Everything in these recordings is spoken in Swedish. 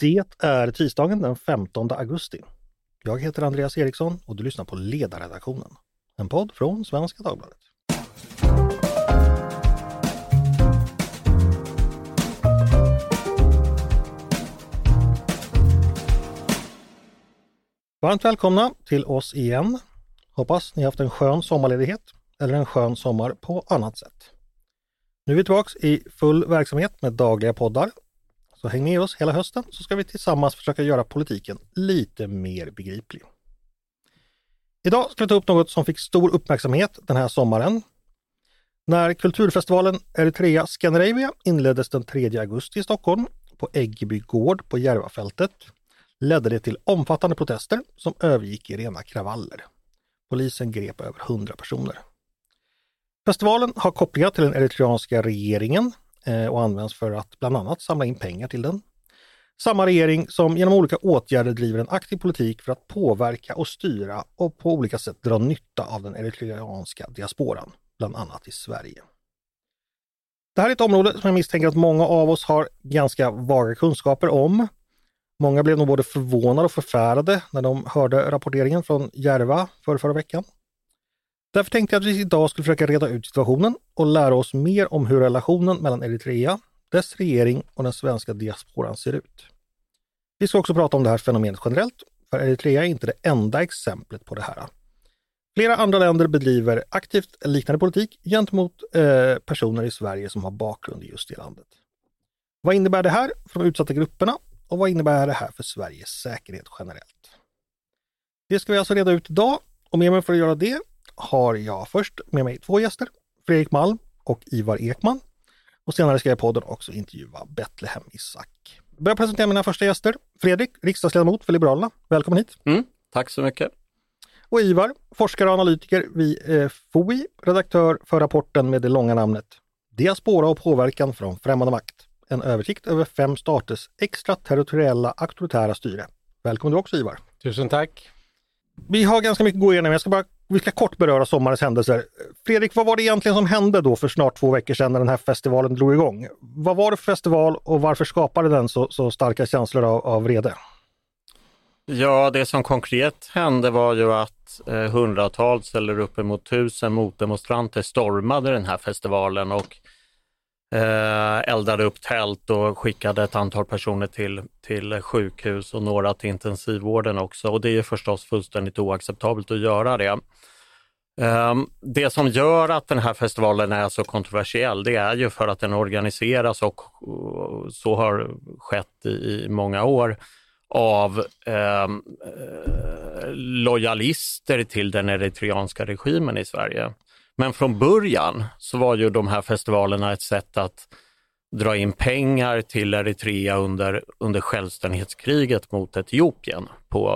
Det är tisdagen den 15 augusti. Jag heter Andreas Eriksson och du lyssnar på Ledarredaktionen, en podd från Svenska Dagbladet. Varmt välkomna till oss igen. Hoppas ni haft en skön sommarledighet eller en skön sommar på annat sätt. Nu är vi tillbaks i full verksamhet med dagliga poddar. Så häng med oss hela hösten så ska vi tillsammans försöka göra politiken lite mer begriplig. Idag ska vi ta upp något som fick stor uppmärksamhet den här sommaren. När kulturfestivalen Eritrea Scandinavia inleddes den 3 augusti i Stockholm på Äggeby gård på Järvafältet ledde det till omfattande protester som övergick i rena kravaller. Polisen grep över 100 personer. Festivalen har kopplingar till den eritreanska regeringen Eh, och används för att bland annat samla in pengar till den. Samma regering som genom olika åtgärder driver en aktiv politik för att påverka och styra och på olika sätt dra nytta av den eritreanska diasporan, bland annat i Sverige. Det här är ett område som jag misstänker att många av oss har ganska vaga kunskaper om. Många blev nog både förvånade och förfärade när de hörde rapporteringen från Järva för förra veckan. Därför tänkte jag att vi idag skulle försöka reda ut situationen och lära oss mer om hur relationen mellan Eritrea, dess regering och den svenska diasporan ser ut. Vi ska också prata om det här fenomenet generellt, för Eritrea är inte det enda exemplet på det här. Flera andra länder bedriver aktivt liknande politik gentemot eh, personer i Sverige som har bakgrund i just det landet. Vad innebär det här för de utsatta grupperna och vad innebär det här för Sveriges säkerhet generellt? Det ska vi alltså reda ut idag och med mig för att göra det har jag först med mig två gäster, Fredrik Malm och Ivar Ekman. Och senare ska jag i podden också intervjua Betlehem Isak. Jag börjar presentera mina första gäster. Fredrik, riksdagsledamot för Liberalerna. Välkommen hit! Mm, tack så mycket! Och Ivar, forskare och analytiker vid eh, FOI, redaktör för rapporten med det långa namnet Diaspora och påverkan från främmande makt. En översikt över fem staters extraterritoriella auktoritära styre. Välkommen du också Ivar! Tusen tack! Vi har ganska mycket att gå igenom. Jag ska bara vi ska kort beröra sommarens händelser. Fredrik, vad var det egentligen som hände då för snart två veckor sedan när den här festivalen drog igång? Vad var det för festival och varför skapade den så, så starka känslor av, av vrede? Ja, det som konkret hände var ju att eh, hundratals eller uppemot tusen motdemonstranter stormade den här festivalen och eh, eldade upp tält och skickade ett antal personer till, till sjukhus och några till intensivvården också. Och det är förstås fullständigt oacceptabelt att göra det. Eh, det som gör att den här festivalen är så kontroversiell, det är ju för att den organiseras och, och så har skett i, i många år av eh, eh lojalister till den eritreanska regimen i Sverige. Men från början så var ju de här festivalerna ett sätt att dra in pengar till Eritrea under, under självständighetskriget mot Etiopien på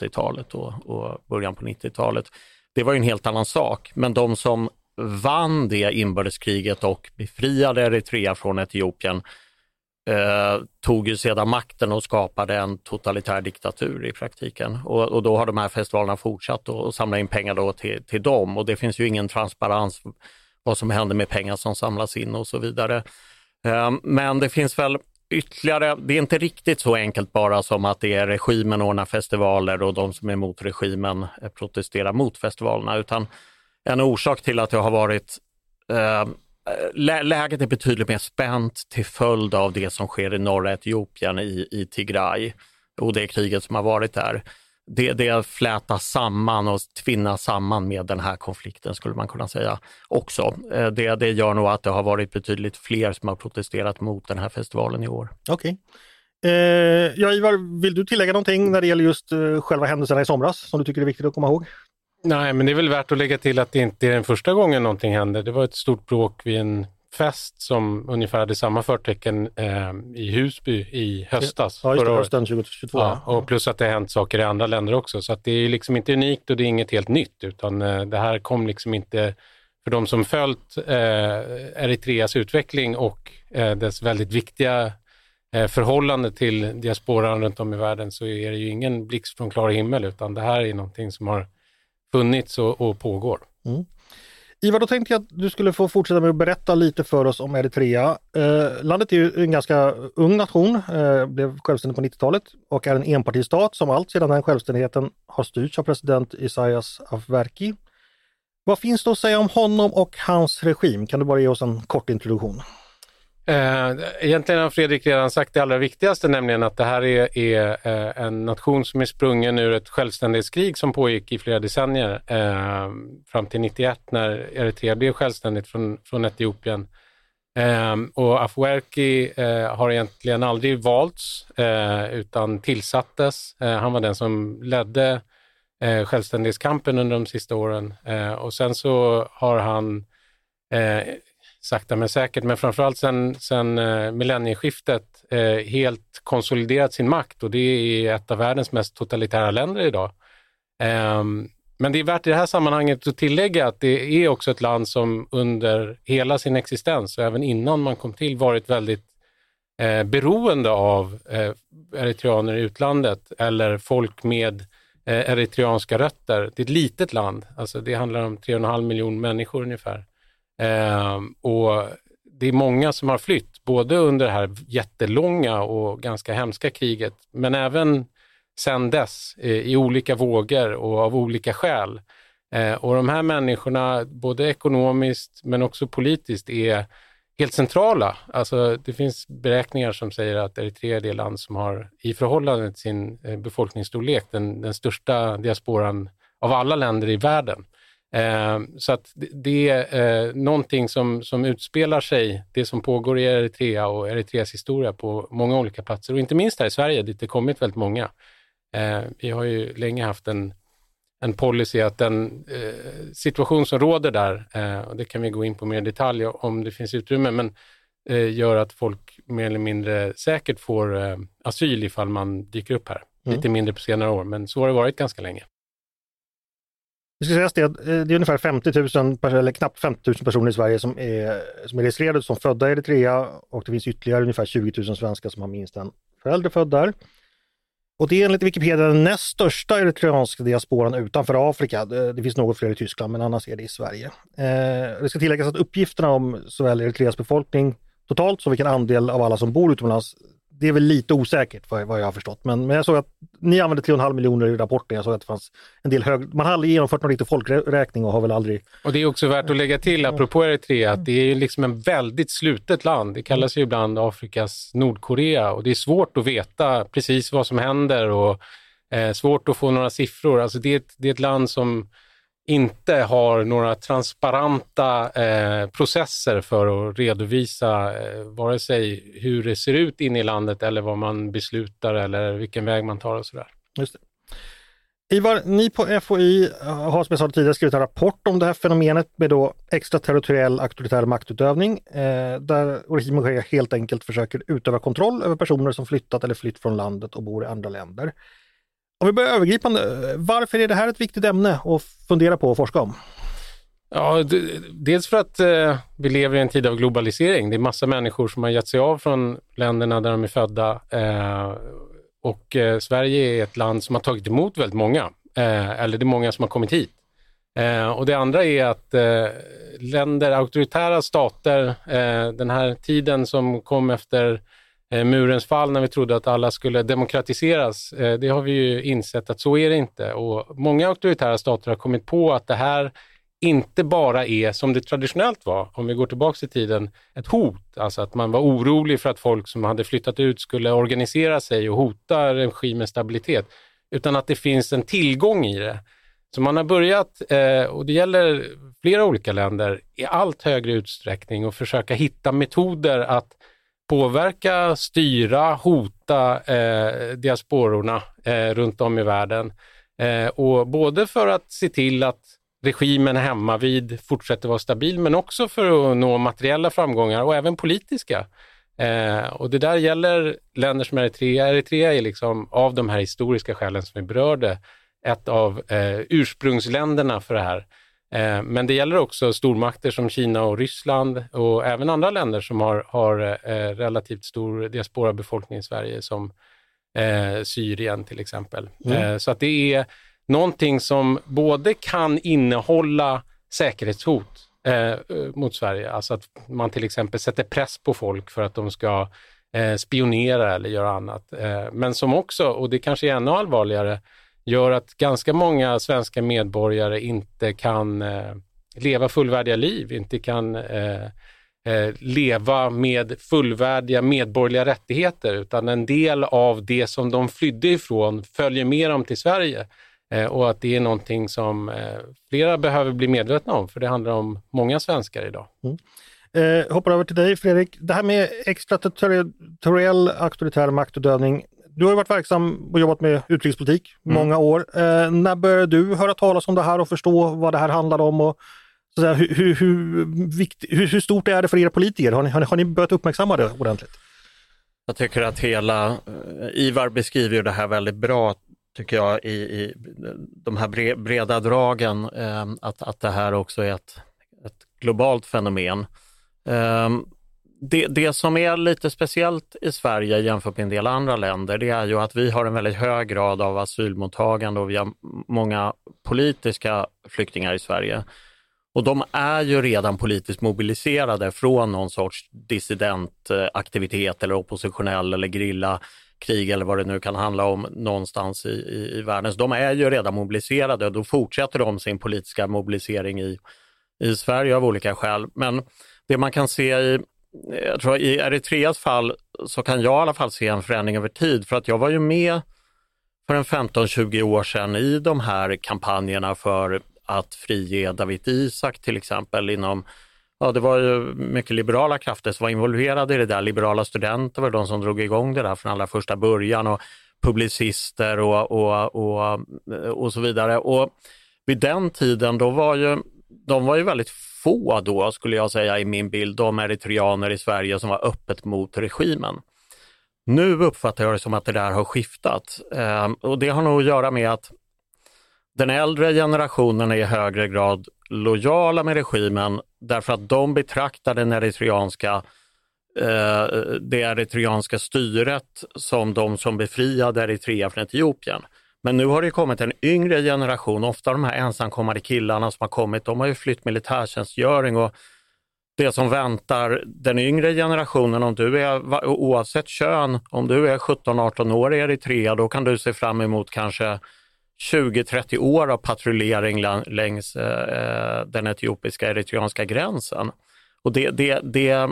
80-talet och, och början på 90-talet. Det var ju en helt annan sak, men de som vann det inbördeskriget och befriade Eritrea från Etiopien eh, tog ju sedan makten och skapade en totalitär diktatur i praktiken. Och, och då har de här festivalerna fortsatt att samla in pengar då till, till dem och det finns ju ingen transparens vad som händer med pengar som samlas in och så vidare. Eh, men det finns väl ytterligare, det är inte riktigt så enkelt bara som att det är regimen ordnar festivaler och de som är emot regimen eh, protesterar mot festivalerna, utan en orsak till att det har varit eh, lä läget är betydligt mer spänt till följd av det som sker i norra Etiopien i, i Tigray och det kriget som har varit där. Det, det flätas samman och tvinnas samman med den här konflikten skulle man kunna säga också. Eh, det, det gör nog att det har varit betydligt fler som har protesterat mot den här festivalen i år. Okej. Okay. Eh, ja, Ivar, vill du tillägga någonting när det gäller just eh, själva händelserna i somras som du tycker är viktigt att komma ihåg? Nej, men det är väl värt att lägga till att det inte är den första gången någonting hände. Det var ett stort bråk vid en fest som ungefär hade samma förtecken eh, i Husby i höstas. Ja, just det, hösten 2022. Ja, och plus att det har hänt saker i andra länder också. Så att det är liksom inte unikt och det är inget helt nytt, utan eh, det här kom liksom inte för de som följt eh, Eritreas utveckling och eh, dess väldigt viktiga eh, förhållande till diasporan runt om i världen så är det ju ingen blixt från klar himmel, utan det här är någonting som har funnits och, och pågår. Mm. Ivar, då tänkte jag att du skulle få fortsätta med att berätta lite för oss om Eritrea. Eh, landet är ju en ganska ung nation, eh, blev självständigt på 90-talet och är en enpartistat som allt sedan den självständigheten har styrts av president Isaias Afwerki. Vad finns det att säga om honom och hans regim? Kan du bara ge oss en kort introduktion? Eh, egentligen har Fredrik redan sagt det allra viktigaste, nämligen att det här är, är eh, en nation som är sprungen ur ett självständighetskrig som pågick i flera decennier, eh, fram till 91 när Eritrea blev självständigt från, från Etiopien. Och Afwerki har egentligen aldrig valts, utan tillsattes. han var den som ledde självständighetskampen under de sista åren. och sen så har han sakta men säkert, men framförallt sen, sen eh, millennieskiftet eh, helt konsoliderat sin makt och det är ett av världens mest totalitära länder idag. Eh, men det är värt i det här sammanhanget att tillägga att det är också ett land som under hela sin existens och även innan man kom till varit väldigt eh, beroende av eh, eritreaner i utlandet eller folk med eh, eritreanska rötter. Det är ett litet land, alltså det handlar om 3,5 miljoner människor ungefär. Eh, och det är många som har flytt, både under det här jättelånga och ganska hemska kriget, men även sedan dess eh, i olika vågor och av olika skäl. Eh, och de här människorna, både ekonomiskt men också politiskt, är helt centrala. Alltså, det finns beräkningar som säger att Eritrea är det land som har, i förhållande till sin eh, befolkningsstorlek, den, den största diasporan av alla länder i världen. Eh, så att det är eh, någonting som, som utspelar sig, det som pågår i Eritrea och Eritreas historia på många olika platser och inte minst här i Sverige dit det kommit väldigt många. Eh, vi har ju länge haft en, en policy att den eh, situation som råder där, eh, och det kan vi gå in på mer i detalj om det finns utrymme, men eh, gör att folk mer eller mindre säkert får asyl ifall man dyker upp här. Mm. Lite mindre på senare år, men så har det varit ganska länge. Det ska sägas det, att det är eh, ungefär 50 000, eller knappt 50 000 personer i Sverige som är, som är registrerade som födda i Eritrea och det finns ytterligare ungefär 20 000 svenskar som har minst en förälder född där. Och det är enligt Wikipedia den näst största eritreanska diasporan utanför Afrika. Det, det, finns något fler i Tyskland men annars är det i Sverige. Eh, det ska tilläggas att uppgifterna om såväl Eritreas befolkning totalt som vilken andel av alla som bor utomlands det är väl lite osäkert vad, vad jag har förstått. Men, men jag såg att ni använde 3,5 miljoner i rapporten. Jag såg att det fanns en del hög... Man har aldrig genomfört någon riktig folkräkning och har väl aldrig... Och det är också värt att lägga till, apropå Eritrea, att det är liksom en väldigt slutet land. Det kallas ju ibland Afrikas Nordkorea och det är svårt att veta precis vad som händer och eh, svårt att få några siffror. Alltså det är ett, det är ett land som inte har några transparenta eh, processer för att redovisa eh, vare sig hur det ser ut inne i landet eller vad man beslutar eller vilken väg man tar och sådär. Just det. Ivar, ni på FOI eh, har som jag sa tidigare skrivit en rapport om det här fenomenet med då extraterritoriell auktoritär maktutövning eh, där regimen helt enkelt försöker utöva kontroll över personer som flyttat eller flytt från landet och bor i andra länder. Om vi börjar övergripande, varför är det här ett viktigt ämne att fundera på och forska om? Ja, dels för att eh, vi lever i en tid av globalisering. Det är massa människor som har gett sig av från länderna där de är födda. Eh, och eh, Sverige är ett land som har tagit emot väldigt många. Eh, eller det är många som har kommit hit. Eh, och det andra är att eh, länder, auktoritära stater, eh, den här tiden som kom efter Eh, murens fall när vi trodde att alla skulle demokratiseras. Eh, det har vi ju insett att så är det inte och många auktoritära stater har kommit på att det här inte bara är som det traditionellt var, om vi går tillbaka i tiden, ett hot. Alltså att man var orolig för att folk som hade flyttat ut skulle organisera sig och hota regimens stabilitet, utan att det finns en tillgång i det. Så man har börjat, eh, och det gäller flera olika länder, i allt högre utsträckning att försöka hitta metoder att påverka, styra, hota eh, diaspororna eh, runt om i världen. Eh, och både för att se till att regimen hemma vid fortsätter vara stabil, men också för att nå materiella framgångar och även politiska. Eh, och det där gäller länder som Eritrea. Eritrea är liksom, av de här historiska skälen som vi berörde, ett av eh, ursprungsländerna för det här. Eh, men det gäller också stormakter som Kina och Ryssland och även andra länder som har, har eh, relativt stor diasporabefolkning i Sverige som eh, Syrien till exempel. Mm. Så att det är någonting som både kan innehålla säkerhetshot mot Sverige. Alltså att man till exempel sätter press på folk för att de ska spionera eller göra annat. Men som också, och det kanske är ännu allvarligare, gör att ganska många svenska medborgare inte kan eh, leva fullvärdiga liv, inte kan eh, eh, leva med fullvärdiga medborgerliga rättigheter, utan en del av det som de flydde ifrån följer med dem till Sverige. Eh, och att det är någonting som eh, flera behöver bli medvetna om, för det handlar om många svenskar idag. Mm. Eh, hoppar över till dig Fredrik. Det här med extraterritoriell auktoritär maktutövning. Du har varit verksam och jobbat med utrikespolitik mm. många år. Eh, när började du höra talas om det här och förstå vad det här handlar om? Och, så säga, hur, hur, hur, vikt, hur, hur, stort är det för era politiker? Har ni, har, ni, har ni börjat uppmärksamma det ordentligt? Jag tycker att hela, eh, Ivar beskriver det här väldigt bra tycker jag i, i de här breda dragen, eh, att, att det här också är ett, ett globalt fenomen. Eh, det, det som är lite speciellt i Sverige jämfört med en del andra länder, det är ju att vi har en väldigt hög grad av asylmottagande och vi har många politiska flyktingar i Sverige. Och de är ju redan politiskt mobiliserade från någon sorts dissidentaktivitet eller oppositionell eller grilla krig eller vad det nu kan handla om någonstans i, i, i världen. Så de är ju redan mobiliserade och då fortsätter de sin politiska mobilisering i, i Sverige av olika skäl. Men det man kan se i, jag tror i Eritreas fall så kan jag i alla fall se en förändring över tid för att jag var ju med för en 15-20 år sedan i de här kampanjerna för att frige David Isak till exempel inom Ja, det var ju mycket liberala krafter som var involverade i det där. Liberala studenter var de som drog igång det där från allra första början och publicister och, och, och, och så vidare. Och vid den tiden, då var ju, de var ju väldigt få då, skulle jag säga i min bild, de eritreaner i Sverige som var öppet mot regimen. Nu uppfattar jag det som att det där har skiftat eh, och det har nog att göra med att den äldre generationen är i högre grad lojala med regimen därför att de betraktar den eritreanska, eh, det eritreanska styret som de som befriade Eritrea från Etiopien. Men nu har det kommit en yngre generation, ofta de här ensamkommande killarna som har kommit, de har ju flytt militärtjänstgöring och det som väntar den yngre generationen, om du är, oavsett kön, om du är 17-18 år i Eritrea, då kan du se fram emot kanske 20-30 år av patrullering längs eh, eh, den etiopiska eritreanska gränsen. Och det, det, det,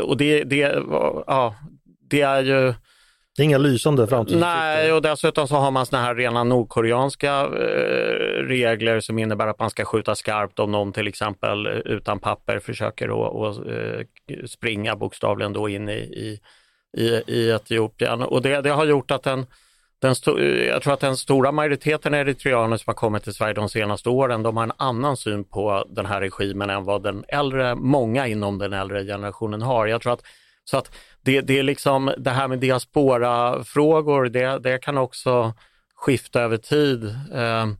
och det, det, ja, det är ju det är inga lysande framtidsutsikter. Nej, och dessutom så har man såna här rena nordkoreanska eh, regler som innebär att man ska skjuta skarpt om någon till exempel eh, utan papper försöker att eh, springa bokstavligen då in i, i, i Etiopien. Och det, det har gjort att den den jag tror att den stora majoriteten eritreaner som har kommit till Sverige de senaste åren, de har en annan syn på den här regimen än vad den äldre, många inom den äldre generationen har. Jag tror att, så att det, det är liksom det här med diaspora-frågor, det, det kan också skifta över tid. Ehm,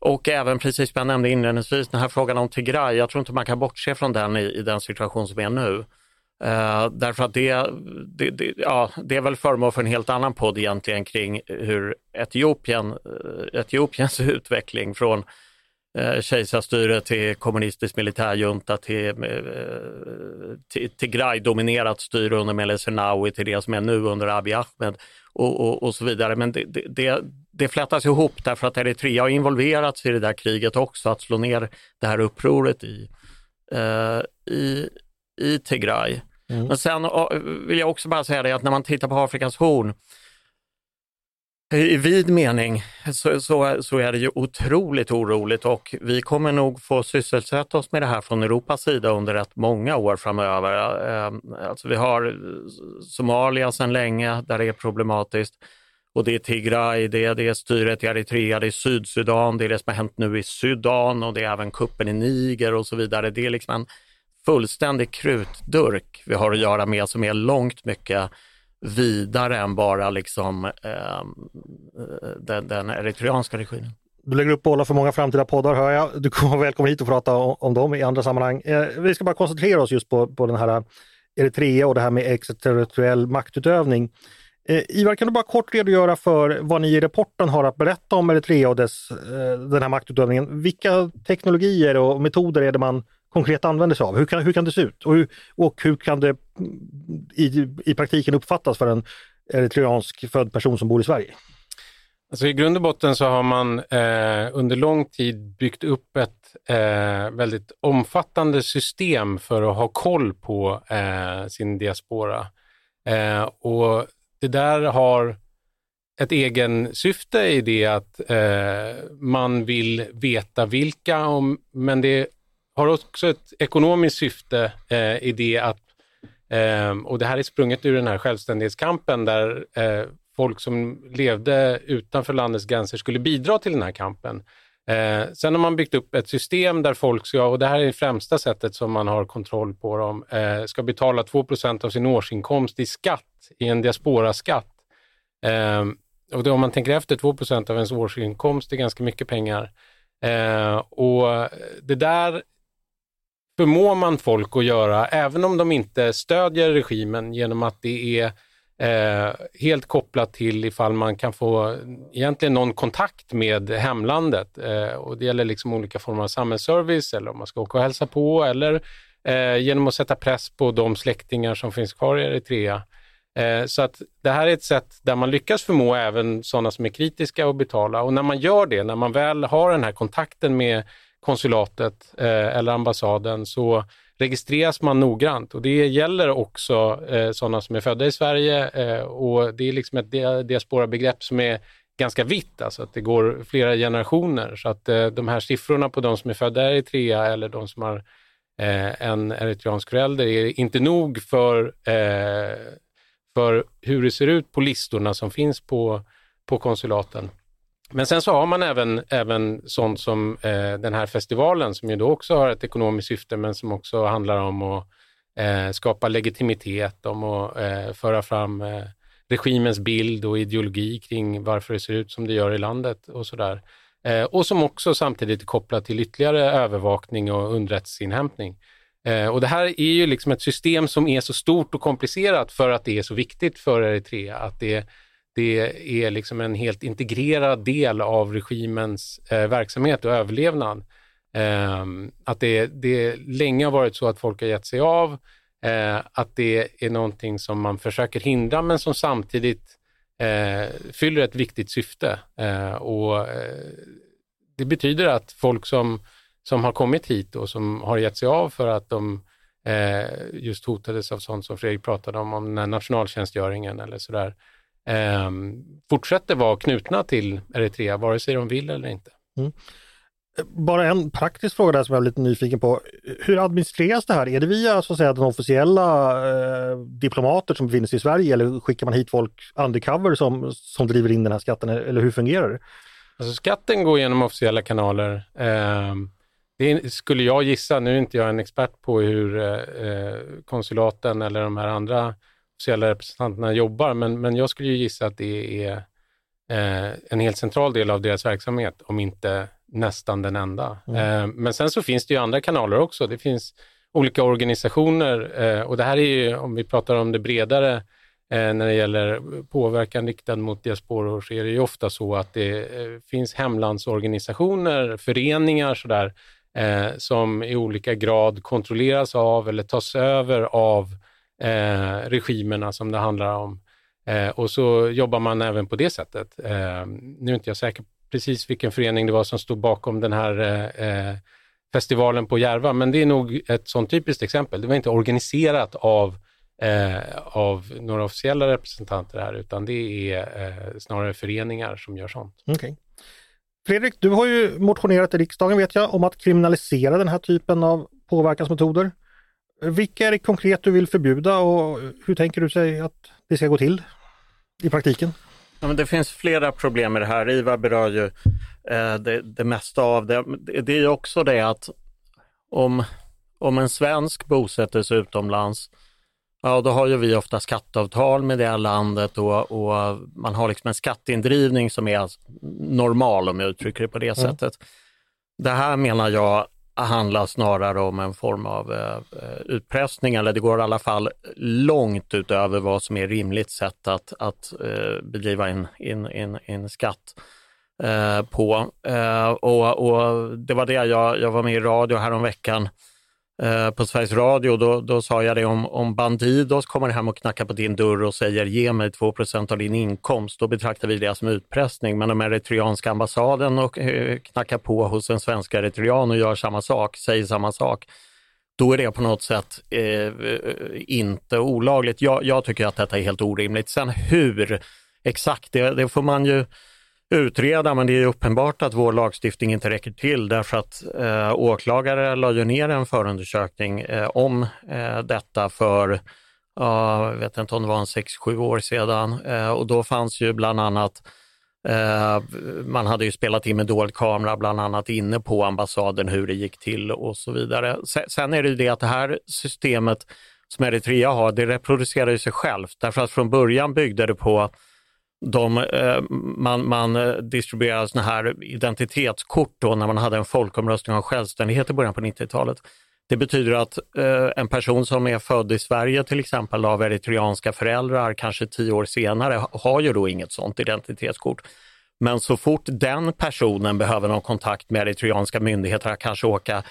och även precis som jag nämnde inledningsvis, den här frågan om Tigray, jag tror inte man kan bortse från den i, i den situation som är nu. Uh, därför att det, det, det, ja, det är väl föremål för en helt annan podd egentligen kring hur Etiopien, uh, Etiopiens utveckling från uh, kejsarstyre till kommunistisk militärjunta till, uh, till Tigray-dominerat styre under Meles Zenawi till det som är nu under Abiy Ahmed och, och, och så vidare. Men det, det, det, flätas ihop därför att Eritrea har involverats i det där kriget också, att slå ner det här upproret i, i i Tigray. Mm. Men sen vill jag också bara säga det att när man tittar på Afrikas horn, i vid mening så, så, så, är det ju otroligt oroligt och vi kommer nog få sysselsätta oss med det här från Europas sida under rätt många år framöver. Ehm, alltså vi har Somalia sedan länge där det är problematiskt och det är Tigray, det är, det är styret i Eritrea, det är Sydsudan, det är det som har hänt nu i Sudan och det är även kuppen i Niger och så vidare. Det är liksom en fullständig krutdurk vi har att göra med som är långt mycket vidare än bara liksom, ehm, eh, den, den eritreanska regimen. Du lägger upp bollar för många framtida poddar hör jag. Du kommer välkommen hit och prata om, om dem i andra sammanhang. Eh, vi ska bara koncentrera oss just på, på den här eh, Eritrea och det här med extraterritoriell maktutövning. Eh, Ivar, kan du bara kort redogöra för vad ni i rapporten har att berätta om Eritrea och dess, eh, den här maktutövningen? Vilka teknologier och metoder är det man konkret använder sig av? Hur kan, hur kan det se ut? Och hur, och hur kan det i, i praktiken uppfattas för en eritreansk född person som bor i Sverige? Alltså I grund och botten så har man eh, under lång tid byggt upp ett eh, väldigt omfattande system för att ha koll på eh, sin diaspora. Eh, och det där har ett egen syfte i det att eh, man vill veta vilka, om, men det har också ett ekonomiskt syfte eh, i det att, ehm, och det här är sprunget ur den här självständighetskampen där eh, folk som levde utanför landets gränser skulle bidra till den här kampen. Eh, sen har man byggt upp ett system där folk ska, och det här är det främsta sättet som man har kontroll på dem, eh, ska betala 2% av sin årsinkomst i skatt, i en diasporaskatt. Eh, och då, om man tänker efter, 2% av ens årsinkomst är ganska mycket pengar. Eh, och det där förmår man folk att göra, även om de inte stödjer regimen genom att det är Eh, helt kopplat till ifall man kan få egentligen någon kontakt med hemlandet. Eh, och det gäller liksom olika former av samhällsservice eller om man ska åka och hälsa på eller eh, genom att sätta press på de släktingar som finns kvar i Eritrea. Eh, så att det här är ett sätt där man lyckas förmå även sådana som är kritiska att betala och när man gör det, när man väl har den här kontakten med konsulatet eh, eller ambassaden så registreras man noggrant och det gäller också eh, sådana som är födda i Sverige eh, och det är liksom ett diasporabegrepp som är ganska vitt, alltså att det går flera generationer. Så att eh, de här siffrorna på de som är födda i Eritrea eller de som har eh, en eritreansk förälder är inte nog för, eh, för hur det ser ut på listorna som finns på, på konsulaten. Men sen så har man även, även sånt som eh, den här festivalen som ju då också har ett ekonomiskt syfte men som också handlar om att eh, skapa legitimitet, om att eh, föra fram eh, regimens bild och ideologi kring varför det ser ut som det gör i landet och sådär. Eh, och som också samtidigt är kopplat till ytterligare övervakning och underrättelseinhämtning. Eh, och det här är ju liksom ett system som är så stort och komplicerat för att det är så viktigt för Eritrea att det det är liksom en helt integrerad del av regimens eh, verksamhet och överlevnad. Eh, att det, det länge har varit så att folk har gett sig av, eh, att det är någonting som man försöker hindra men som samtidigt eh, fyller ett viktigt syfte. Eh, och eh, Det betyder att folk som, som har kommit hit och som har gett sig av för att de eh, just hotades av sånt som Fredrik pratade om, om den här nationaltjänstgöringen eller sådär, eh, fortsätter vara knutna till Eritrea, vare sig de vill eller inte. Mm. Bara en praktisk fråga där som jag är lite nyfiken på. Hur administreras det här? Är det via så att säga, den officiella eh, diplomater som befinner sig i Sverige eller skickar man hit folk undercover som, som driver in den här skatten eller hur fungerar det? Alltså skatten går genom officiella kanaler. Eh, det skulle jag gissa, nu är inte jag en expert på hur eh, konsulaten eller de här andra officiella representanterna jobbar, men, men jag skulle gissa att det är eh, en helt central del av deras verksamhet, om inte nästan den enda. Mm. Eh, men sen så finns det ju andra kanaler också. Det finns olika organisationer eh, och det här är ju, om vi pratar om det bredare, eh, när det gäller påverkan riktad mot diasporor så är det ju ofta så att det eh, finns hemlandsorganisationer, föreningar sådär, eh, som i olika grad kontrolleras av eller tas över av eh, regimerna som det handlar om. Eh, och så jobbar man även på det sättet. Eh, nu är inte jag säker precis vilken förening det var som stod bakom den här eh, eh festivalen på Järva, men det är nog ett sånt typiskt exempel. Det var inte organiserat av, eh, av några officiella representanter här, utan det är eh, snarare föreningar som gör sånt. Okay. Fredrik, du har ju motionerat i riksdagen vet jag om att kriminalisera den här typen av påverkansmetoder. Vilka är det konkret du vill förbjuda och hur tänker du sig att det ska gå till i praktiken? Ja, men det finns flera problem med det här. IVA berör ju eh, det, det mesta av det. Det är ju också det att om, om en svensk bosätter sig utomlands, ja då har ju vi ofta skatteavtal med det landet och, och man har liksom en skatteindrivning som är normal om jag uttrycker det på det mm. sättet. Det här menar jag handlar snarare om en form av eh, eh, utpressning eller det går i alla fall långt utöver vad som är rimligt sätt att, att eh, bedriva en, en, en, en skatt eh, på. Eh, och, och det var det jag, jag var med i radio häromveckan Eh, på Sveriges Radio, då, då sa jag det om, om Bandidos kommer hem och knackar på din dörr och säger ge mig 2% av din inkomst, då betraktar vi det som utpressning. Men om eritreanska ambassaden och, eh, knackar på hos en svensk eritrean och gör samma sak, säger samma sak, då är det på något sätt eh, inte olagligt. Jag, jag, tycker att detta är helt orimligt. Sen hur exakt, det, det får man ju utreda, men det är uppenbart att vår lagstiftning inte räcker till därför att eh, åklagare la ju ner en förundersökning eh, om eh, detta för, jag vet inte om det var en 6-7 år sedan eh, och då fanns ju bland annat eh, man hade ju spelat in med dold kamera bland annat inne på ambassaden hur det gick till och så vidare. Sen är det ju det att det här systemet som Eritrea har, det reproducerar ju sig självt därför att från början byggde det på de, eh, man, man eh, distribuerade såna här identitetskort då när man hade en folkomröstning om självständighet i början på 90-talet. Det betyder att eh, en person som är född i Sverige till exempel av eritreanska föräldrar, kanske tio år senare, har ju då inget sådant identitetskort. Men så fort den personen behöver någon kontakt med eritreanska myndigheter, kanske åka,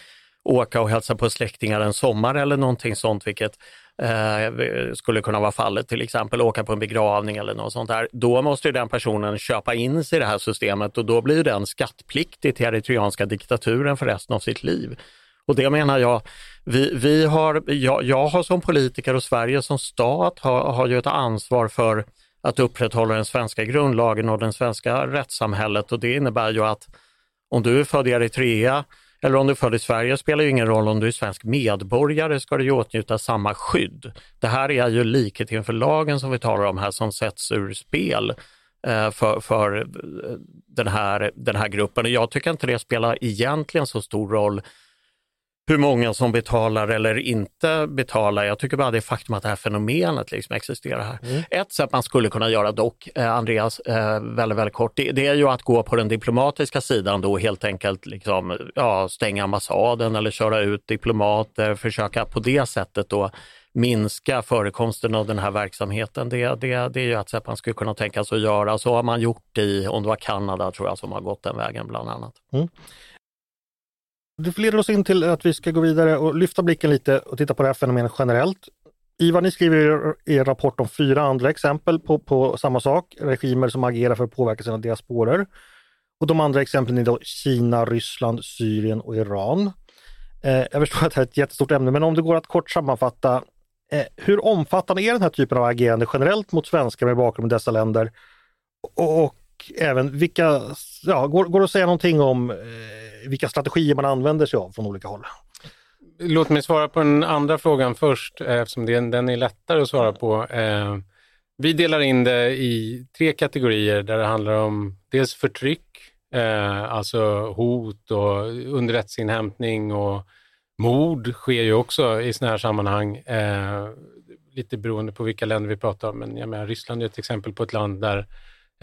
åka och hälsa på släktingar en sommar eller någonting sånt, vilket eh, skulle kunna vara fallet, till exempel åka på en begravning eller något sånt där, då måste den personen köpa in sig i det här systemet och då blir den skattpliktig till eritreanska diktaturen för resten av sitt liv. Och det menar jag, vi, vi har, jag, jag har som politiker och Sverige som stat har, har ju ett ansvar för att upprätthålla den svenska grundlagen och den svenska rättssamhället och det innebär ju att om du är född i Eritrea eller om du är född i Sverige spelar ju ingen roll om du är svensk medborgare ska du ju åtnjuta samma skydd. Det här är ju likhet inför lagen som vi talar om här som sätts ur spel eh, för, för eh, den, här, den här gruppen. Och jag tycker inte det spelar egentligen så stor roll hur många som betalar eller inte betalar. Jag tycker bara det faktum att det här fenomenet liksom existerar här. Mm. Ett sätt man skulle kunna göra dock, eh, Andreas, eh, väldigt, väldigt kort, det, det, är ju att gå på den diplomatiska sidan då helt enkelt liksom, ja, stänga ambassaden eller köra ut diplomater, försöka på det sättet då minska förekomsten av den här verksamheten. Det, det, det är ju ett sätt man skulle kunna tänka sig att göra. Så har man gjort i, om det var Kanada tror jag, som har gått den vägen bland annat. Mm. Det leder oss in till att vi ska gå vidare och lyfta blicken lite och titta på det här fenomenet generellt. Ivar, ni skriver i er rapport om fyra andra exempel på, på samma sak, regimer som agerar för att påverka sina diasporer. Och de andra exemplen är då Kina, Ryssland, Syrien och Iran. Eh, jag förstår att det här är ett jättestort ämne, men om det går att kort sammanfatta, eh, hur omfattande är den här typen av agerande generellt mot svenskar med bakgrund i dessa länder? Och, och även vilka, ja, går, går det att säga någonting om eh, vilka strategier man använder sig av från olika håll? Låt mig svara på den andra frågan först eh, eftersom den, den är lättare att svara på. Eh, vi delar in det i tre kategorier där det handlar om dels förtryck, eh, alltså hot och underrättelseinhämtning och mord sker ju också i sådana här sammanhang. Eh, lite beroende på vilka länder vi pratar om, men jag menar, Ryssland är ett exempel på ett land där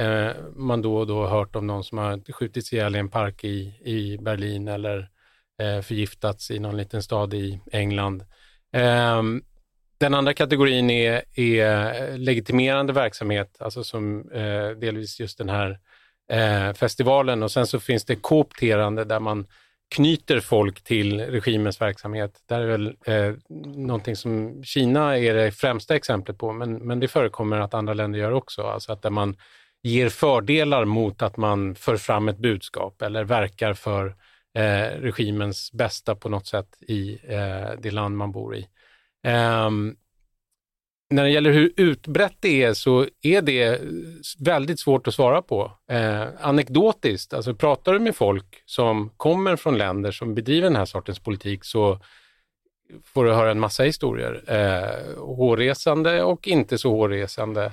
eh, man då och då hört om någon som har skjutits ihjäl i en park i, i Berlin eller eh, förgiftats i någon liten stad i England. Eh, den andra kategorin är, är legitimerande verksamhet, alltså som eh, delvis just den här eh, festivalen och sen så finns det koopterande där man knyter folk till regimens verksamhet. Det är väl eh, någonting som Kina är det främsta exemplet på, men, men det förekommer att andra länder gör också. Alltså att där man ger fördelar mot att man för fram ett budskap eller verkar för eh, regimens bästa på något sätt i eh, det land man bor i. Eh, när det gäller hur utbrett det är så är det eh, väldigt svårt att svara på. Eh, anekdotiskt, alltså pratar du med folk som kommer från länder som bedriver den här sortens politik så får du höra en massa historier. Eh, hårresande och inte så hårresande.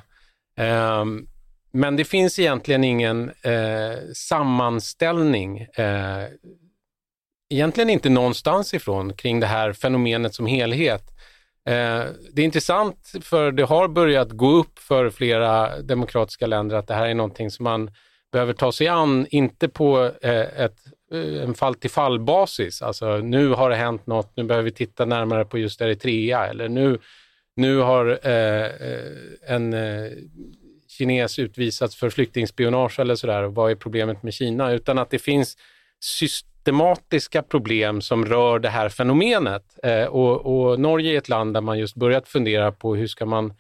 Um, men det finns egentligen ingen eh, sammanställning, eh, egentligen inte någonstans ifrån, kring det här fenomenet som helhet. Eh, det är intressant för det har börjat gå upp för flera demokratiska länder att det här är någonting som man behöver ta sig an, inte på eh, ett eh, en fall till fall-basis. Alltså nu har det hänt något, nu behöver vi titta närmare på just Eritrea eller nu, nu har eh, eh en eh, kines utvisats för flyktingspionage eller sådär och vad är problemet med Kina? Utan att det finns systematiska problem som rör det här fenomenet. Eh, och, och, Norge är ett land där man just börjat fundera på hur ska man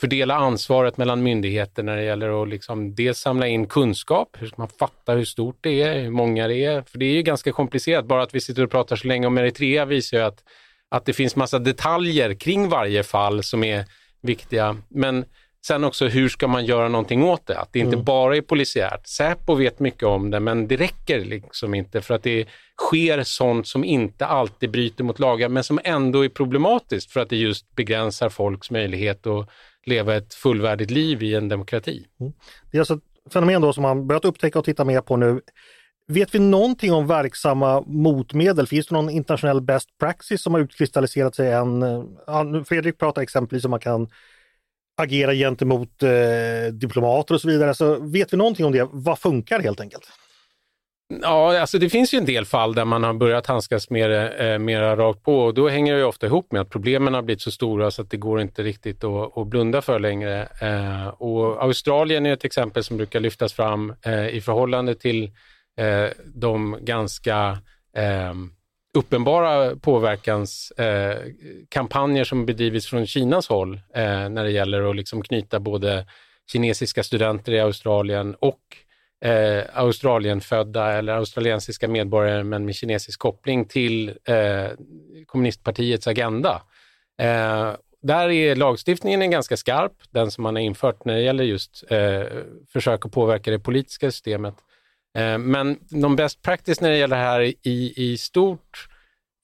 fördela ansvaret mellan myndigheter när det gäller att liksom dels samla in kunskap, hur ska man fatta hur stort det är, hur många det är, för det är ju ganska komplicerat. Bara att vi sitter och pratar så länge om Eritrea visar ju att, att det finns massa detaljer kring varje fall som är viktiga. Men Sen också hur ska man göra någonting åt det? Att det inte mm. bara är polisiärt. Säpo vet mycket om det men det räcker liksom inte för att det sker sånt som inte alltid bryter mot lagar men som ändå är problematiskt för att det just begränsar folks möjlighet att leva ett fullvärdigt liv i en demokrati. Mm. Det är alltså ett fenomen då som man börjat upptäcka och titta mer på nu. Vet vi någonting om verksamma motmedel? Finns det någon internationell best praxis som har utkristalliserat sig än? Fredrik pratar exempelvis om man kan agera gentemot eh, diplomater och så vidare. Så vet vi någonting om det? Vad funkar helt enkelt? Ja, alltså det finns ju en del fall där man har börjat handskas mer, eh, mera rakt på och då hänger det ofta ihop med att problemen har blivit så stora så att det går inte riktigt att, att blunda för längre. Eh, och Australien är ett exempel som brukar lyftas fram eh, i förhållande till eh, de ganska eh, uppenbara påverkanskampanjer eh, som bedrivits från Kinas håll eh, när det gäller att liksom knyta både kinesiska studenter i Australien och eh, Australienfödda eller australiensiska medborgare men med kinesisk koppling till eh, kommunistpartiets agenda. Eh, där är lagstiftningen ganska skarp, den som man har infört när det gäller just eh, försök att påverka det politiska systemet. Eh, men någon best practice när det gäller det här i, i stort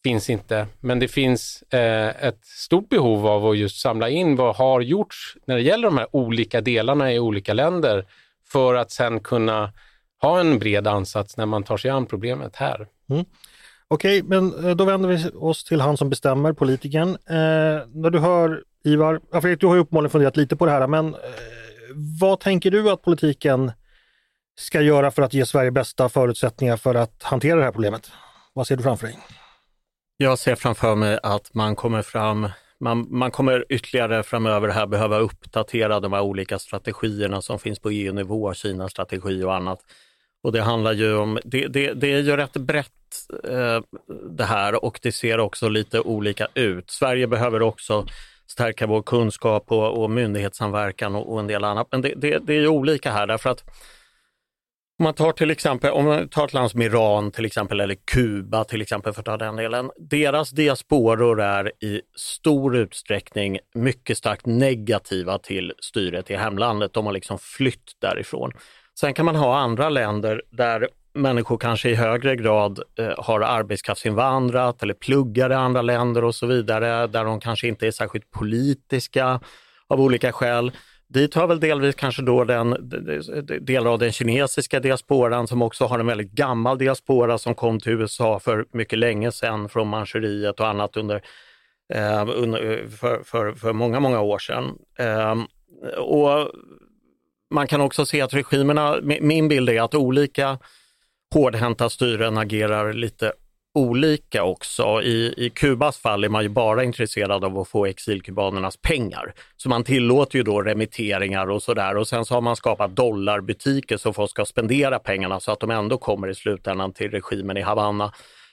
finns inte, men det finns eh, ett stort behov av att just samla in vad har gjorts när det gäller de här olika delarna i olika länder för att sen kunna ha en bred ansats när man tar sig an problemet här. Mm. Okej, men eh, då vänder vi oss till han som bestämmer, politikern. Eh, när du hör Ivar, Fredrik, du har ju uppenbarligen funderat lite på det här, men eh, vad tänker du att politiken ska göra för att ge Sverige bästa förutsättningar för att hantera det här problemet? Vad ser du framför dig? Jag ser framför mig att man kommer fram man, man kommer ytterligare framöver här behöva uppdatera de här olika strategierna som finns på EU-nivå, Kinas strategi och annat. Och det handlar ju om, det, det, det är ju rätt brett eh, det här och det ser också lite olika ut. Sverige behöver också stärka vår kunskap och, och myndighetssamverkan och, och en del annat. Men det, det, det är ju olika här därför att om man tar till exempel, om man tar ett land som Iran till exempel eller Kuba till exempel för att ta den delen. Deras diasporor är i stor utsträckning mycket starkt negativa till styret i hemlandet. De har liksom flytt därifrån. Sen kan man ha andra länder där människor kanske i högre grad eh, har arbetskraftsinvandrat eller pluggar i andra länder och så vidare, där de kanske inte är särskilt politiska av olika skäl. Dit hör väl delvis kanske då den, delar av den kinesiska diasporan som också har en väldigt gammal diaspora som kom till USA för mycket länge sedan från Manchuriet och annat under, eh, under för, för, för, många, många år sedan. Eh, och man kan också se att regimerna, min bild är att olika hårdhänta styren agerar lite olika också. I, I Kubas fall är man ju bara intresserad av att få exilkubanernas pengar. Så man tillåter ju då remitteringar och sådär och sen så har man skapat dollarbutiker så folk ska spendera pengarna så att de ändå kommer i slutändan till regimen i Havanna.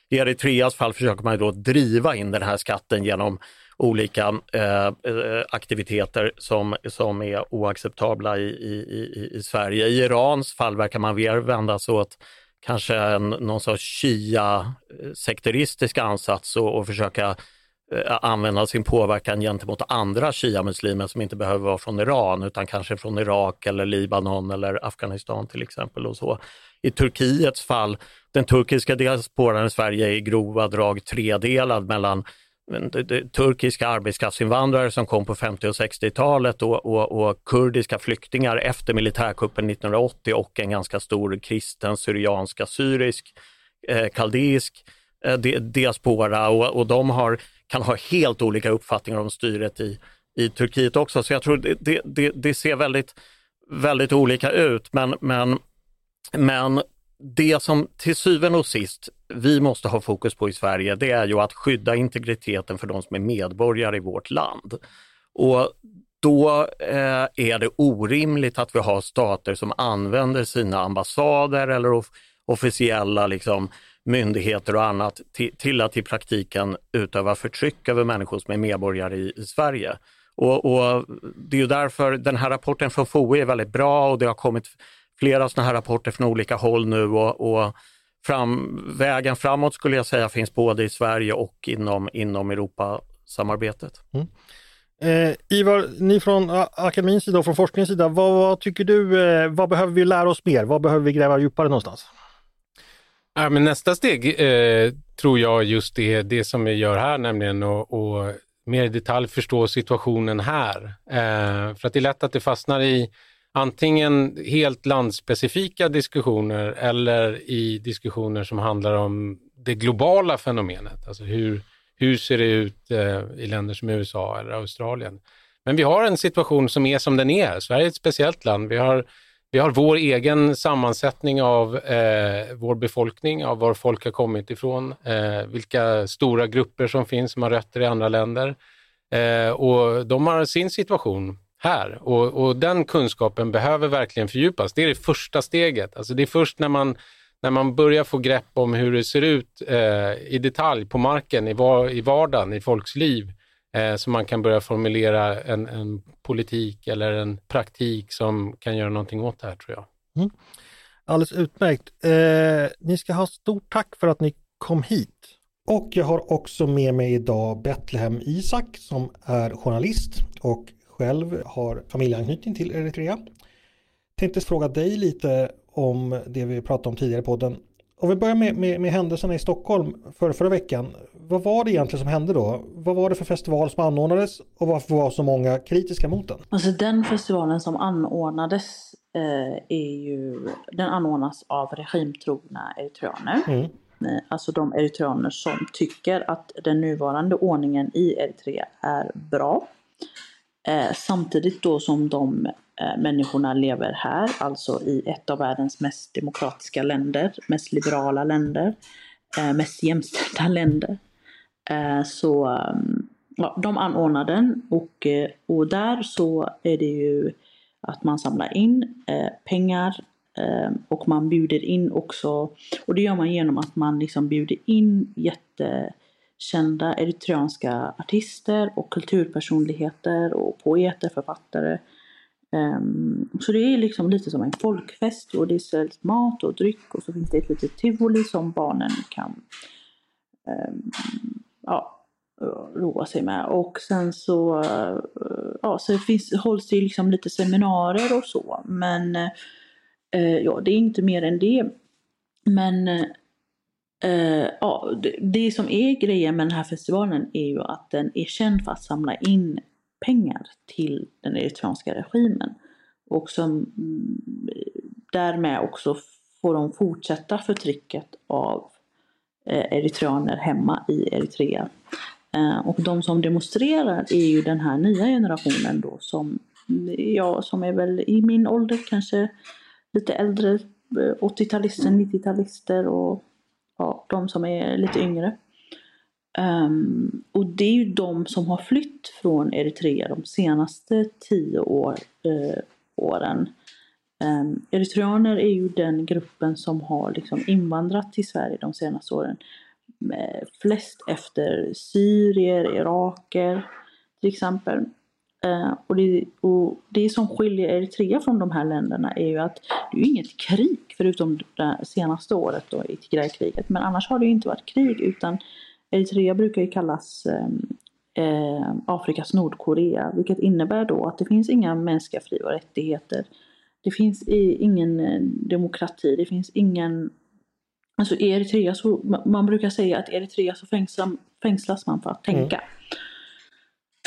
I Eritreas fall försöker man ju då driva in den här skatten genom olika eh, eh aktiviteter som, som är oacceptabla i, i, i, i Sverige. I Irans fall verkar man mer vända sig åt kanske en, någon sorts shia-sekteristisk ansats och, och försöka eh, använda sin påverkan gentemot andra shia-muslimer som inte behöver vara från Iran utan kanske från Irak eller Libanon eller Afghanistan till exempel. och så. I Turkiets fall, den turkiska diasporan i Sverige är i grova drag tredelad mellan turkiska arbetskraftsinvandrare som kom på 50 och 60-talet och, och, och, kurdiska flyktingar efter militärkuppen 1980 och en ganska stor kristen syriansk, assyrisk, eh, kaldeisk eh, diaspora och, och de har, kan ha helt olika uppfattningar om styret i, i Turkiet också. Så jag tror det, det, det ser väldigt, väldigt olika ut men, men, men det som till syvende och sist vi måste ha fokus på i Sverige, det är ju att skydda integriteten för de som är medborgare i vårt land. Och då eh, är det orimligt att vi har stater som använder sina ambassader eller of officiella liksom, myndigheter och annat till, att i praktiken utöva förtryck över människor som är medborgare i, i Sverige. Och, och, Det är ju därför den här rapporten från FOI är väldigt bra och det har kommit flera sådana här rapporter från olika håll nu och, och fram, vägen framåt skulle jag säga finns både i Sverige och inom, inom Europasamarbetet. Mm. Eh, Ivar, ni från akademins sida och från forskningens sida, vad, vad tycker du, eh, vad behöver vi lära oss mer? Vad behöver vi gräva djupare någonstans? Ja, men nästa steg eh, tror jag just är det som vi gör här, nämligen att mer i detalj förstå situationen här. Eh, för att det är lätt att det fastnar i antingen helt landspecifika diskussioner eller i diskussioner som handlar om det globala fenomenet. Alltså hur, hur ser det ut eh, i länder som USA eller Australien? Men vi har en situation som är som den är. Sverige är ett speciellt land. Vi har, vi har vår egen sammansättning av eh, vår befolkning, av var folk har kommit ifrån, eh, vilka stora grupper som finns som har rötter i andra länder. Eh, och de har sin situation här och, och, den kunskapen behöver verkligen fördjupas. Det är det första steget. Alltså det är först när man, när man börjar få grepp om hur det ser ut eh, i detalj på marken, i, var, i vardagen, i folks liv, eh, som man kan börja formulera en, en, politik eller en praktik som kan göra någonting åt det här tror jag. Mm. Alldeles utmärkt. Eh, ni ska ha stort tack för att ni kom hit. Och jag har också med mig idag Betlehem Isak som är journalist och själv har familjeanknytning till Eritrea. Tänkte fråga dig lite om det vi pratade om tidigare på podden. Om vi börjar med, med, med händelserna i Stockholm för, förra veckan. Vad var det egentligen som hände då? Vad var det för festival som anordnades och varför var så många kritiska mot den? Alltså den festivalen som anordnades eh, är ju, den anordnas av regimtrogna eritreaner. Mm. Eh, alltså de eritreaner som tycker att den nuvarande ordningen i Eritrea är bra. Eh, samtidigt då som de eh, människorna lever här, alltså i ett av världens mest demokratiska länder, mest liberala länder, eh, mest jämställda länder. Eh, så mm, ja, de anordnar den och, eh, och där så är det ju att man samlar in eh, pengar och man bjuder in också, och det gör man genom att man liksom bjuder in jätte kända eritreanska artister och kulturpersonligheter och poeter, författare. Um, så det är liksom lite som en folkfest och det säljs mat och dryck och så finns det ett litet tivoli som barnen kan um, ja, roa sig med. Och sen så, uh, ja, så finns, hålls det liksom lite seminarier och så. Men uh, ja, det är inte mer än det. Men eh, uh, ja, det, det, som är grejen med den här festivalen är ju att den är känd för att samla in pengar till den eritreanska regimen. Och som mm, därmed också får de fortsätta förtrycket av uh, eritreaner hemma i Eritrea. Uh, och de som demonstrerar är ju den här nya generationen då som, ja, som är väl i min ålder kanske lite äldre, 80-talister, 90-talister och ja, de som är lite yngre. Um, och det är ju de som har flytt från Eritrea de senaste tio år, eh, åren. Um, eritreaner är ju den gruppen som har liksom invandrat till Sverige de senaste åren. Med flest efter syrier, iraker till exempel. Uh, och, det, och det som skiljer Eritrea från de här länderna är ju att det är inget krig förutom det senaste året då i Tigraykriget. Men annars har det ju inte varit krig utan Eritrea brukar ju kallas ehm, eh, Afrikas Nordkorea vilket innebär då att det finns inga mänskliga fri och rättigheter. Det finns ingen eh, demokrati, det finns ingen Alltså i Eritrea så, man brukar säga att i Eritrea så fängslas man för att tänka.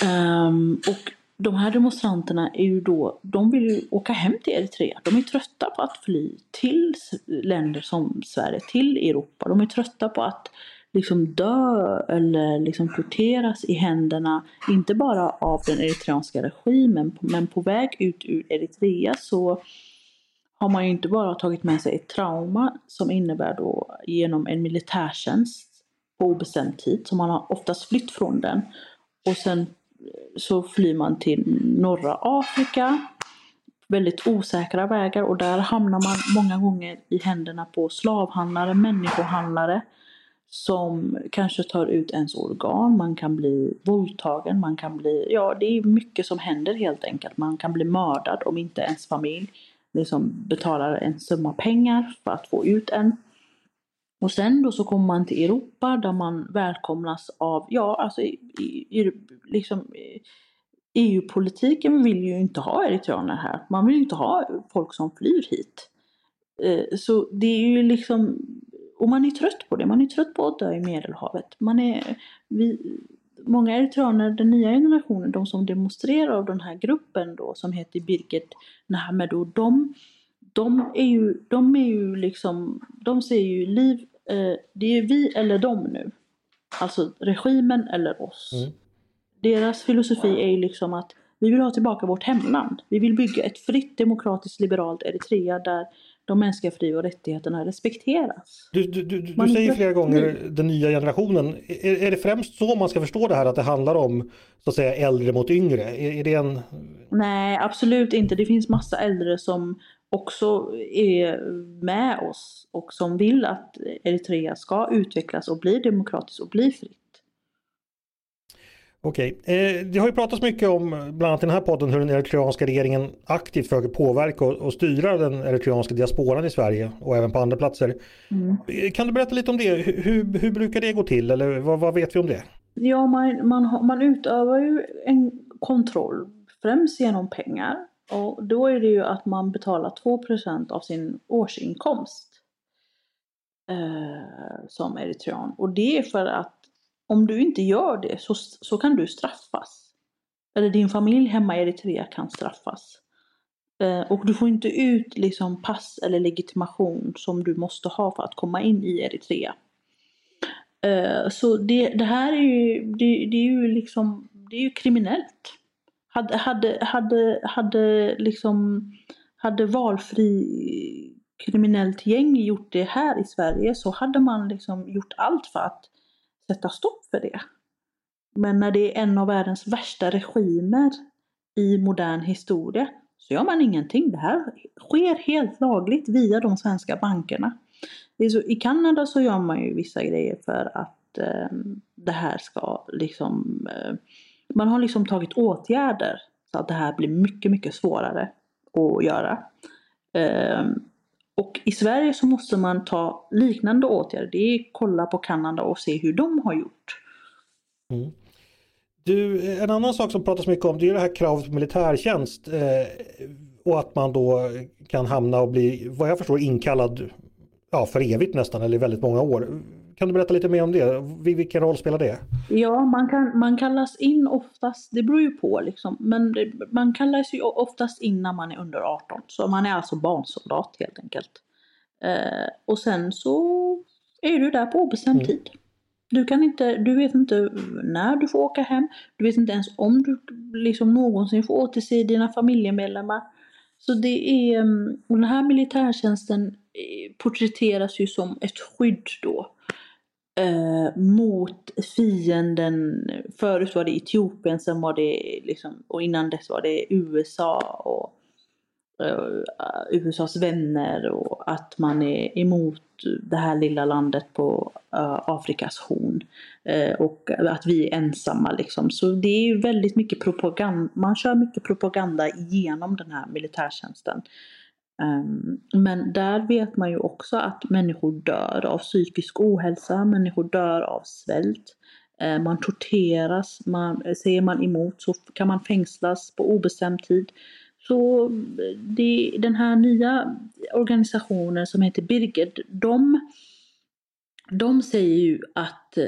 Mm. Um, och de här demonstranterna är ju då, de vill ju åka hem till Eritrea. De är trötta på att fly till länder som Sverige, till Europa. De är trötta på att liksom dö eller liksom torteras i händerna, inte bara av den eritreanska regimen, men på väg ut ur Eritrea så har man ju inte bara tagit med sig ett trauma som innebär då genom en militärtjänst på obestämd tid, som man har oftast flytt från den. Och sen så flyr man till norra Afrika, väldigt osäkra vägar och där hamnar man många gånger i händerna på slavhandlare, människohandlare som kanske tar ut ens organ, man kan bli våldtagen, man kan bli, ja det är mycket som händer helt enkelt. Man kan bli mördad om inte ens familj liksom betalar en summa pengar för att få ut en. Och sen då så kommer man till Europa där man välkomnas av, ja alltså i, i, liksom EU-politiken vill ju inte ha eritreaner här. Man vill ju inte ha folk som flyr hit. Eh, så det är ju liksom, och man är trött på det. Man är trött på att dö i Medelhavet. Man är, vi, många eritreaner, den nya generationen, de som demonstrerar av den här gruppen då som heter Birgit Nahmedo, de, de är ju, de är ju liksom, de ser ju liv, eh, det är vi eller dem nu. Alltså regimen eller oss. Mm. Deras filosofi är ju liksom att vi vill ha tillbaka vårt hemland. Vi vill bygga ett fritt, demokratiskt, liberalt Eritrea där de mänskliga fri och rättigheterna respekteras. Du, du, du, du säger flera gånger den nya generationen. Är, är, det främst så man ska förstå det här att det handlar om så att säga äldre mot yngre? Är, är det en... Nej, absolut inte. Det finns massa äldre som också är med oss och som vill att Eritrea ska utvecklas och bli demokratiskt och bli fritt. Okej, eh, det har ju pratats mycket om, bland annat i den här podden, hur den eritreanska regeringen aktivt försöker påverka och, och styra den eritreanska diasporan i Sverige och även på andra platser. Mm. Eh, kan du berätta lite om det? Hur, hur brukar det gå till eller vad, vad vet vi om det? Ja, man, man, man utövar ju en kontroll, främst genom pengar. Och då är det ju att man betalar 2% av sin årsinkomst eh, som eritrean. Och det är för att om du inte gör det så, så kan du straffas. Eller din familj hemma i Eritrea kan straffas. Eh, och du får inte ut liksom pass eller legitimation som du måste ha för att komma in i Eritrea. Eh, så det, det här är ju, det, det, är ju liksom, det är ju kriminellt. Hade, hade, hade, hade liksom, hade valfri kriminellt gäng gjort det här i Sverige så hade man liksom gjort allt för att sätta stopp för det. Men när det är en av världens värsta regimer i modern historia så gör man ingenting. Det här sker helt lagligt via de svenska bankerna. I Kanada så gör man ju vissa grejer för att eh, det här ska liksom... Eh, man har liksom tagit åtgärder så att det här blir mycket, mycket svårare att göra. Um, och i Sverige så måste man ta liknande åtgärder. Det är kolla på Kanada och se hur de har gjort. Mm. Du, en annan sak som pratas mycket om det är det här kravet på militärtjänst. Eh, och att man då kan hamna och bli, vad jag förstår, inkallad ja, för evigt nästan, eller väldigt många år. Kan du berätta lite mer om det? Vilken roll spelar det? Ja, man, kan, man kallas in oftast, det beror ju på liksom, men det, man kallas ju oftast in när man är under 18. Så man är alltså barnsoldat helt enkelt. Eh, och sen så är du där på obestämd mm. tid. Du, kan inte, du vet inte när du får åka hem, du vet inte ens om du liksom någonsin får återse dina familjemedlemmar. Så det är, mm, och den här militärtjänsten eh, porträtteras ju som ett skydd då eh, mot fienden. Förut var det Etiopien, sen var det liksom, och innan dess var det USA och eh, USAs vänner och att man är emot det här lilla landet på uh, Afrikas horn. Uh, och att vi är ensamma liksom. Så det är ju väldigt mycket propaganda, man kör mycket propaganda genom den här militärtjänsten. Ehm, men där vet man ju också att människor dör av psykisk ohälsa, människor dör av svält. Ehm, man torteras, man, säger man emot så kan man fängslas på obestämd tid. Så det, den här nya organisationen som heter Birgit, de, de säger ju att eh,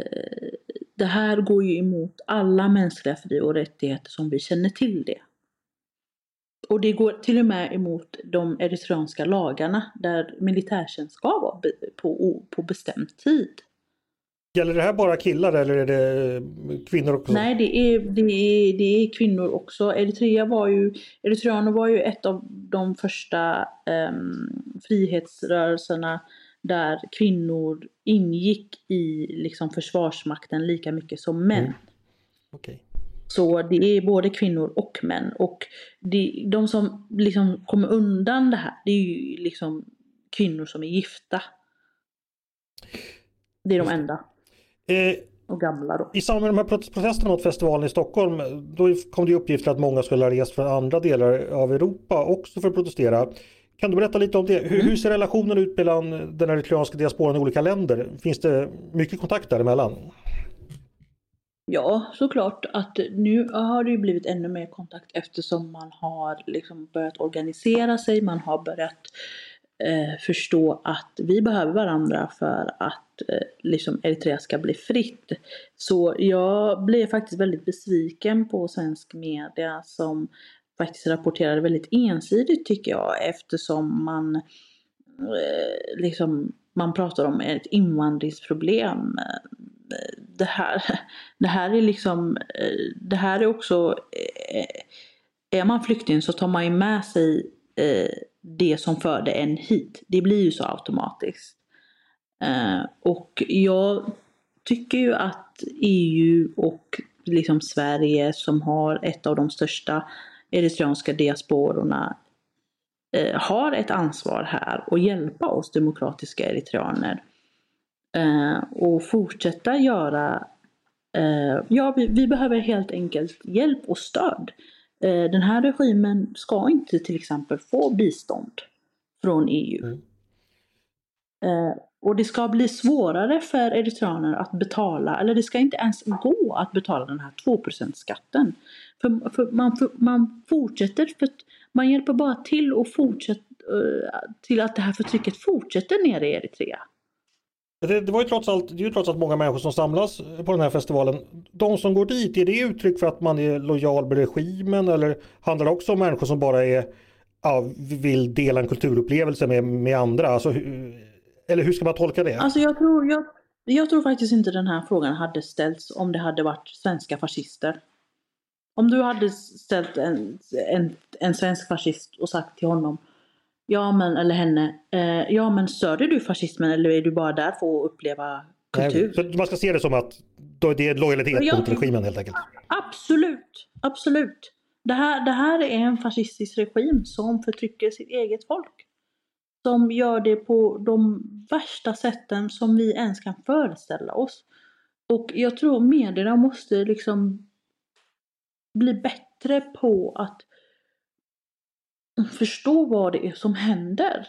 det här går ju emot alla mänskliga fri och rättigheter som vi känner till det. Och det går till och med emot de eritreanska lagarna där militärtjänst ska vara på, på bestämd tid. Gäller det här bara killar eller är det kvinnor också? Nej, det är, det är, det är kvinnor också. Eritrea var ju, Eritreaner var ju ett av de första um, frihetsrörelserna där kvinnor ingick i liksom, försvarsmakten lika mycket som män. Mm. Okay. Så det är både kvinnor och män. Och det, de som liksom kommer undan det här, det är ju liksom kvinnor som är gifta. Det är de enda. Eh, och gamla då. I samband med de här protesterna mot festivalen i Stockholm, då kom det uppgifter att många skulle ha rest från andra delar av Europa också för att protestera. Kan du berätta lite om det? Hur, mm. hur ser relationen ut mellan den eritreanska diasporan i olika länder? Finns det mycket kontakt däremellan? Ja, såklart att nu har det ju blivit ännu mer kontakt eftersom man har liksom börjat organisera sig, man har börjat eh, förstå att vi behöver varandra för att eh, liksom Eritrea ska bli fritt. Så jag blev faktiskt väldigt besviken på svensk media som faktiskt rapporterade väldigt ensidigt tycker jag eftersom man eh, liksom man pratar om ett invandringsproblem. Det här, det här är liksom, eh, det här är också, eh, är man flykting så tar man ju med sig eh, det som förde en hit. Det blir ju så automatiskt. Och jag tycker ju att EU och liksom Sverige som har ett av de största eritreanska diasporerna har ett ansvar här och hjälpa oss demokratiska eritreaner. Eh, och fortsätta göra, eh, ja vi, vi, behöver helt enkelt hjälp och stöd. Eh, den här regimen ska inte till exempel få bistånd från EU. Mm. Och det ska bli svårare för eritreaner att betala, eller det ska inte ens gå att betala den här 2% skatten. För, för man, för, man fortsätter, för man hjälper bara till och fortsätter till att det här förtrycket fortsätter nere i Eritrea. Det, det, var ju trots allt, det är ju trots allt många människor som samlas på den här festivalen. De som går dit, är det uttryck för att man är lojal med regimen eller handlar det också om människor som bara är, ja, vill dela en kulturupplevelse med, med andra? Alltså, eller hur ska man tolka det? Alltså jag tror, jag, jag tror faktiskt inte den här frågan hade ställts om det hade varit svenska fascister. Om du hade ställt en, en, en svensk fascist och sagt till honom Ja men, eller henne, eh, ja men stödjer du fascismen eller är du bara där för att uppleva kultur? Nej, så man ska se det som att det är lojalitet ja, mot regimen helt enkelt? Absolut, absolut. Det här, det här är en fascistisk regim som förtrycker sitt eget folk. Som gör det på de värsta sätten som vi ens kan föreställa oss. Och jag tror medierna måste liksom bli bättre på att förstå vad det är som händer.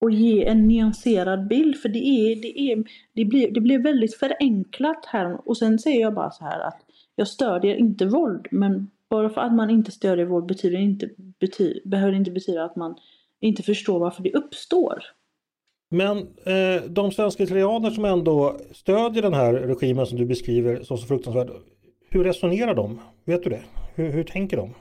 Och ge en nyanserad bild för det, är, det, är, det, blir, det blir väldigt förenklat här. Och sen säger jag bara så här att jag stödjer inte våld men bara för att man inte stödjer våld betyder inte, bety, behöver inte betyda att man inte förstår varför det uppstår. Men eh, de svenska italianer som ändå stödjer den här regimen som du beskriver som så fruktansvärd. Hur resonerar de? Vet du det? Hur, hur tänker de?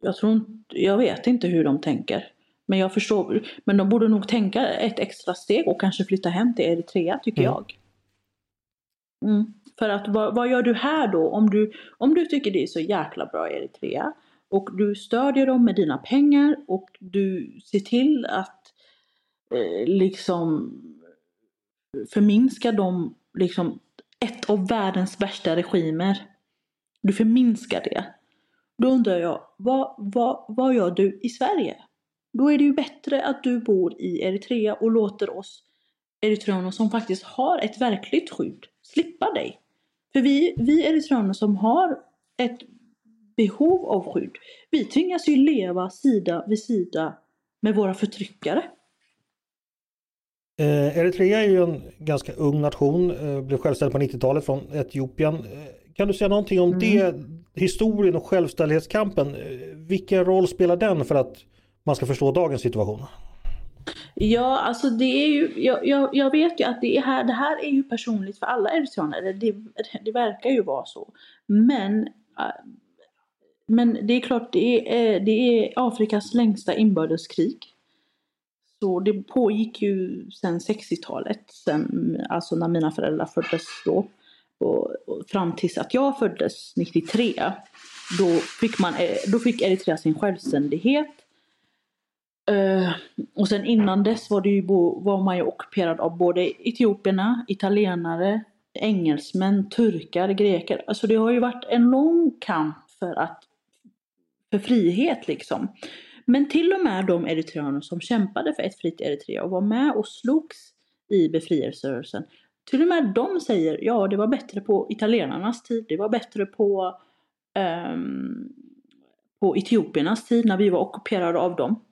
Jag tror jag vet inte hur de tänker. Men jag förstår, men de borde nog tänka ett extra steg och kanske flytta hem till Eritrea tycker mm. jag. Mm. För att vad, vad, gör du här då om du, om du tycker det är så jäkla bra i Eritrea och du stödjer dem med dina pengar och du ser till att eh, liksom förminska dem, liksom ett av världens värsta regimer. Du förminskar det. Då undrar jag, vad, vad, vad gör du i Sverige? Då är det ju bättre att du bor i Eritrea och låter oss eritreaner som faktiskt har ett verkligt skydd slippa dig. För vi, vi eritreaner som har ett behov av skydd, vi tvingas ju leva sida vid sida med våra förtryckare. Eh, Eritrea är ju en ganska ung nation, eh, blev självständig på 90-talet från Etiopien. Eh, Eh, kan du säga någonting om mm. det, historien och självständighetskampen? Eh, vilken roll spelar den för att man ska förstå dagens situation? Ja, alltså det är ju, jag, jag, jag vet ju att det, är här, det här är ju personligt för alla eritreaner, det, det verkar ju vara så. Men, äh, men det är klart, det är, det är Afrikas längsta inbördeskrig. Så det pågick ju sedan 60-talet, sen, alltså när mina föräldrar föddes då. Och, och fram tills att jag föddes 93. Då fick, man, eh, då fick Eritrea sin självständighet. Uh, och sen innan dess var, det ju, var man ju ockuperad av både etiopierna, italienare, engelsmän, turkar, greker. Alltså det har ju varit en lång kamp för, att, för frihet liksom. Men till och med de eritreaner som kämpade för ett fritt Eritrea och var med och slogs i befrielserörelsen. Till och med de säger ja det var bättre på italienarnas tid, det var bättre på, um, på etiopiernas tid när vi var ockuperade av dem.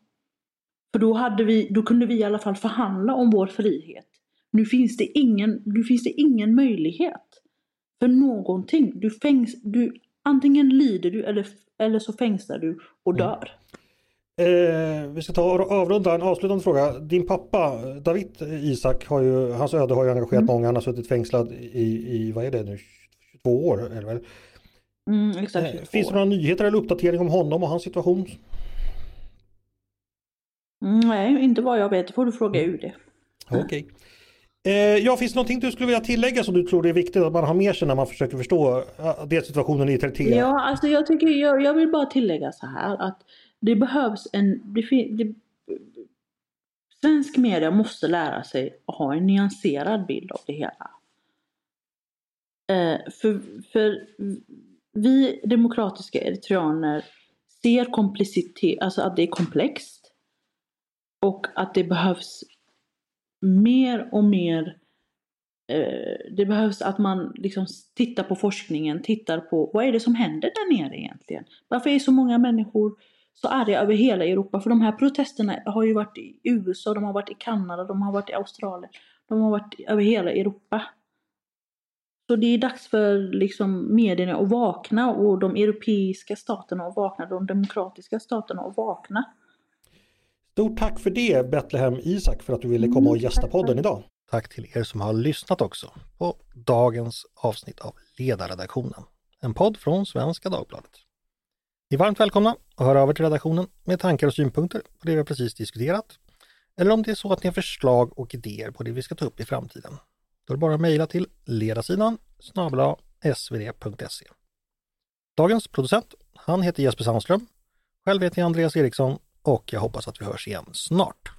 För då, hade vi, då kunde vi i alla fall förhandla om vår frihet. Nu finns det ingen, nu finns det ingen möjlighet för någonting. Du fängs, du, antingen lider du eller, eller så fängslar du och mm. dör. Eh, vi ska ta och avrunda en avslutande fråga. Din pappa David Isak, har ju, hans öde har ju engagerat mm. många. Han har suttit fängslad i, i, vad är det nu, 22 år? Eller väl? Mm, exakt, eh, finns det några nyheter eller uppdatering om honom och hans situation? Mm, nej, inte vad jag vet. Det får du fråga UD. Okej. Okay. Eh, ja, finns det någonting du skulle vilja tillägga som du tror är viktigt att man har med sig när man försöker förstå uh, det situationen i Eritrea? Ja, alltså jag, tycker, jag, jag vill bara tillägga så här att det behövs en... Det, det, svensk media måste lära sig att ha en nyanserad bild av det hela. Eh, för, för vi demokratiska eritreaner ser komplicitet, alltså att det är komplext. Och att det behövs mer och mer eh, det behövs att man liksom tittar på forskningen, tittar på vad är det som händer där nere egentligen? Varför är så många människor så arga över hela Europa? För de här protesterna har ju varit i USA, de har varit i Kanada, de har varit i Australien, de har varit över hela Europa. Så det är dags för liksom medierna att vakna och de europeiska staterna att vakna, de demokratiska staterna att vakna. Stort tack för det Betlehem Isak för att du ville komma och gästa podden idag. Tack till er som har lyssnat också på dagens avsnitt av Ledarredaktionen. En podd från Svenska Dagbladet. Ni är varmt välkomna att höra över till redaktionen med tankar och synpunkter på det vi precis diskuterat. Eller om det är så att ni har förslag och idéer på det vi ska ta upp i framtiden. Då är det bara att mejla till ledarsidan snabla svd.se. Dagens producent, han heter Jesper Sandström. Själv heter jag Andreas Eriksson och jag hoppas att vi hörs igen snart.